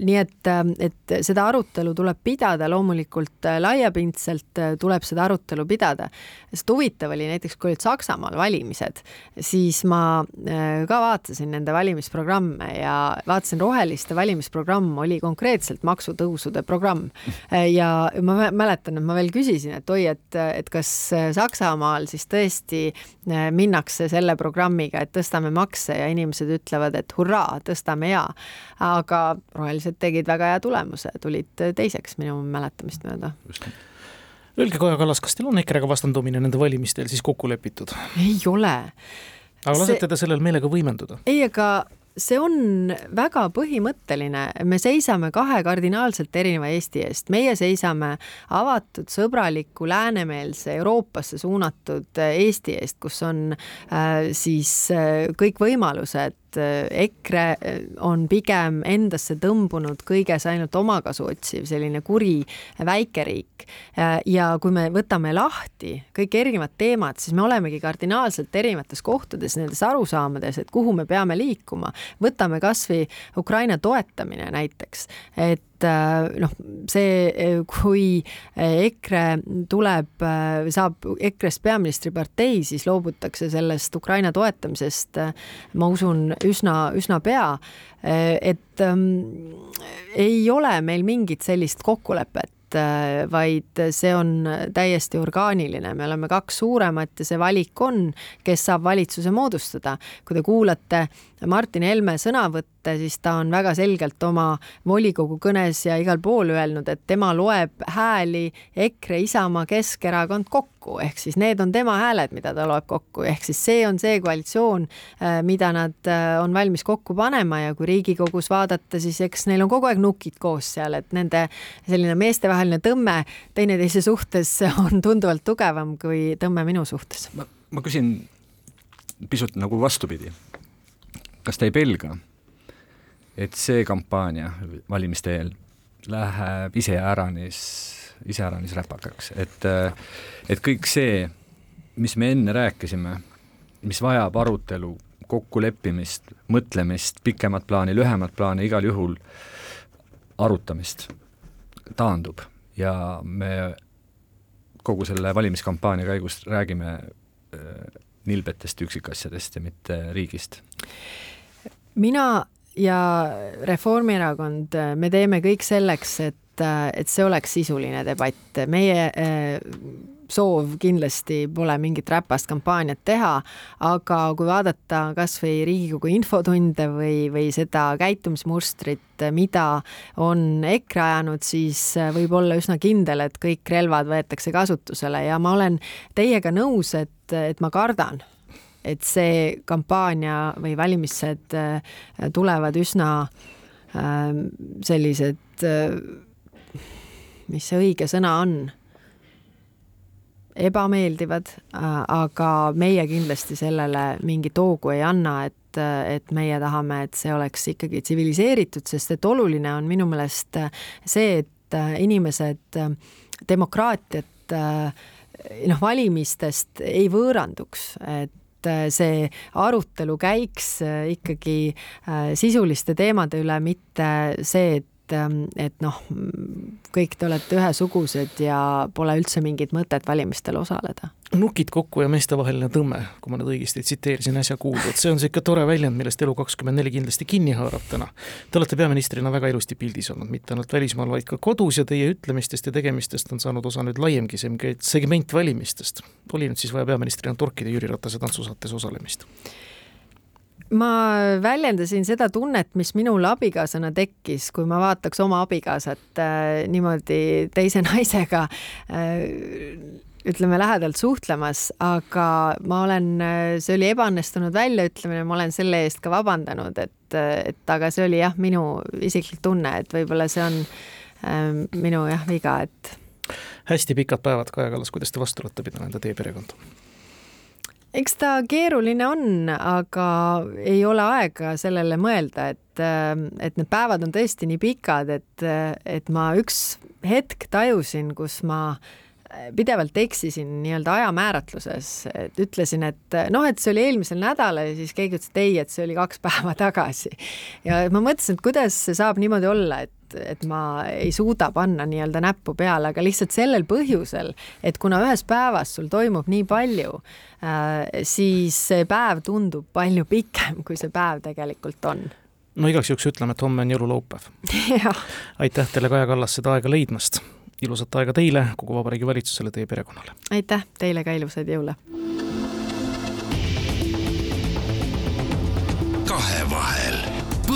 nii et, et seda arutelu tuleb pidada loomulikult laiapindselt, tuleb seda arutelu pidada. sest huvitav oli näiteks, kui olid Saksamaal valimised, siis ma äh, ka vaatasin nende valimisprogramme ja vaatasin Roheliste valimisprogramm oli konkreetselt maksutõusude programm. *laughs* Äh, ja ma mäletan, et ma veel küsisin, et oi, et, et kas Saksamaal siis tõesti äh, minnakse selle programmiga, et tõstame makse ja inimesed ütlevad, et hurraa, tõstame ja. aga rohelised tegid väga hea tulemuse, tulid teiseks minu mäletamist mööda. Öelge, Kaja Kallas, kas teil on EKRE-ga vastandumine nende valimistel siis kokku lepitud? ei ole aga lasete see... te sellel meelega võimenduda? ei, aga see on väga põhimõtteline, me seisame kahe kardinaalselt erineva Eesti eest, meie seisame avatud, sõbraliku, läänemeelse, Euroopasse suunatud Eesti eest, kus on äh, siis äh, kõik võimalused et äh, EKRE äh, on pigem endasse tõmbunud kõiges ainult omakasu otsiv, selline kuri väikeriik. Äh, ja kui me võtame lahti kõik erinevad teemad, siis me olemegi kardinaalselt erinevates kohtades nendes arusaamades, et kuhu me peame liikuma. võtame kasvõi Ukraina toetamine näiteks, et et noh, see, kui EKRE tuleb, saab EKRE-st peaministripartei, siis loobutakse sellest Ukraina toetamisest, ma usun, üsna, üsna pea. et ähm, ei ole meil mingit sellist kokkulepet, vaid see on täiesti orgaaniline, me oleme kaks suuremat ja see valik on, kes saab valitsuse moodustada. kui te kuulate Martin Helme sõnavõtte, siis ta on väga selgelt oma volikogu kõnes ja igal pool öelnud, et tema loeb hääli EKRE, Isamaa, Keskerakond kokku, ehk siis need on tema hääled, mida ta loeb kokku, ehk siis see on see koalitsioon, äh, mida nad äh, on valmis kokku panema ja kui Riigikogus vaadata, siis eks neil on kogu aeg nukid koos seal, et nende selline meestevaheline tõmme teineteise suhtes on tunduvalt tugevam kui tõmme minu suhtes. ma küsin pisut nagu vastupidi. Kas te ei pelga, et see kampaania valimiste eel läheb iseäranis, iseäranis räpakaks, et, et kõik see, mis me enne rääkisime, mis vajab arutelu, kokkuleppimist, mõtlemist, pikemat plaani, lühemat plaani, igal juhul arutamist, taandub. Ja me kogu selle valimiskampaania käigus räägime äh, nilbetest üksikasjadest ja mitte riigist. Mina ja Reformierakond, me teeme kõik selleks, et, et see oleks sisuline debatt. meie eh, soov kindlasti pole mingit räpast kampaaniat teha, aga kui vaadata kas või Riigikogu infotunde või, või seda käitumismustrit, mida on EKRE ajanud, siis võib olla üsna kindel, et kõik relvad võetakse kasutusele ja ma olen teiega nõus, et, et ma kardan et see kampaania või valimised äh, tulevad üsna sellised, äh, mis see õige sõna on, ebameeldivad, äh, aga meie kindlasti sellele mingit hoogu ei anna, et et meie tahame, et see oleks ikkagi tsiviliseeritud, sest et oluline on minu meelest see, et inimesed demokraatiat noh, valimistest ei võõranduks, et äh, see arutelu käiks äh, ikkagi äh, sisuliste teemade üle, mitte see, et ähm, et noh, kõik te olete ühesugused ja pole üldse mingit mõtet valimistel osaleda. nukid kokku ja meestevaheline tõmme, kui ma nüüd õigesti tsiteerisin äsja kuuldud, see on sihuke tore väljend, millest Elu24 kindlasti kinni haarab täna. Te olete peaministrina väga ilusti pildis olnud, mitte ainult välismaal, vaid ka kodus ja teie ütlemistest ja tegemistest on saanud osa nüüd laiemgi segment valimistest. oli nüüd siis vaja peaministrina torkida Jüri Ratase tantsusaates osalemist? Ma väljendasin seda tunnet, mis minul abikaasana tekkis, kui ma vaataks oma abikaasat äh, niimoodi teise *laughs* naisega äh, ütleme lähedalt suhtlemas, aga ma olen, äh, see oli ebaõnnestunud väljaütlemine, ma olen selle eest ka vabandanud, et, et aga see oli jah, minu isiklik tunne, et võib-olla see on äh, minu jah, viga, et hästi pikad päevad, Kaja Kallas, kuidas te vastu olete pidanud enda teie perekonda? Eks ta keeruline on, aga ei ole aega sellele mõelda, et, et need päevad on tõesti nii pikad, et, et ma üks hetk tajusin, kus ma pidevalt eksisin nii-öelda ajamääratluses, et ütlesin, et noh, et see oli eelmisel nädalal ja siis keegi ütles, et ei, et see oli kaks *laughs* päeva tagasi. ja ma mõtlesin, et kuidas see saab niimoodi olla, et et ma ei suuda panna nii-öelda näppu peale, aga lihtsalt sellel põhjusel, et kuna ühes päevas sul toimub nii palju äh,, siis see päev tundub palju pikem, kui see päev tegelikult on no igaks juhuks ütleme, et homme on jõululaupäev *laughs* aitäh teile, Kaja Kallas, seda aega leidmast ilusat aega teile, kogu Vabariigi Valitsusele, teie perekonnale! aitäh, teile ka ilusaid jõule! kahevahel.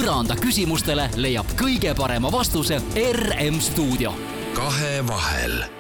Põranda küsimustele leiab kõige parema vastuse RM stuudio. kahevahel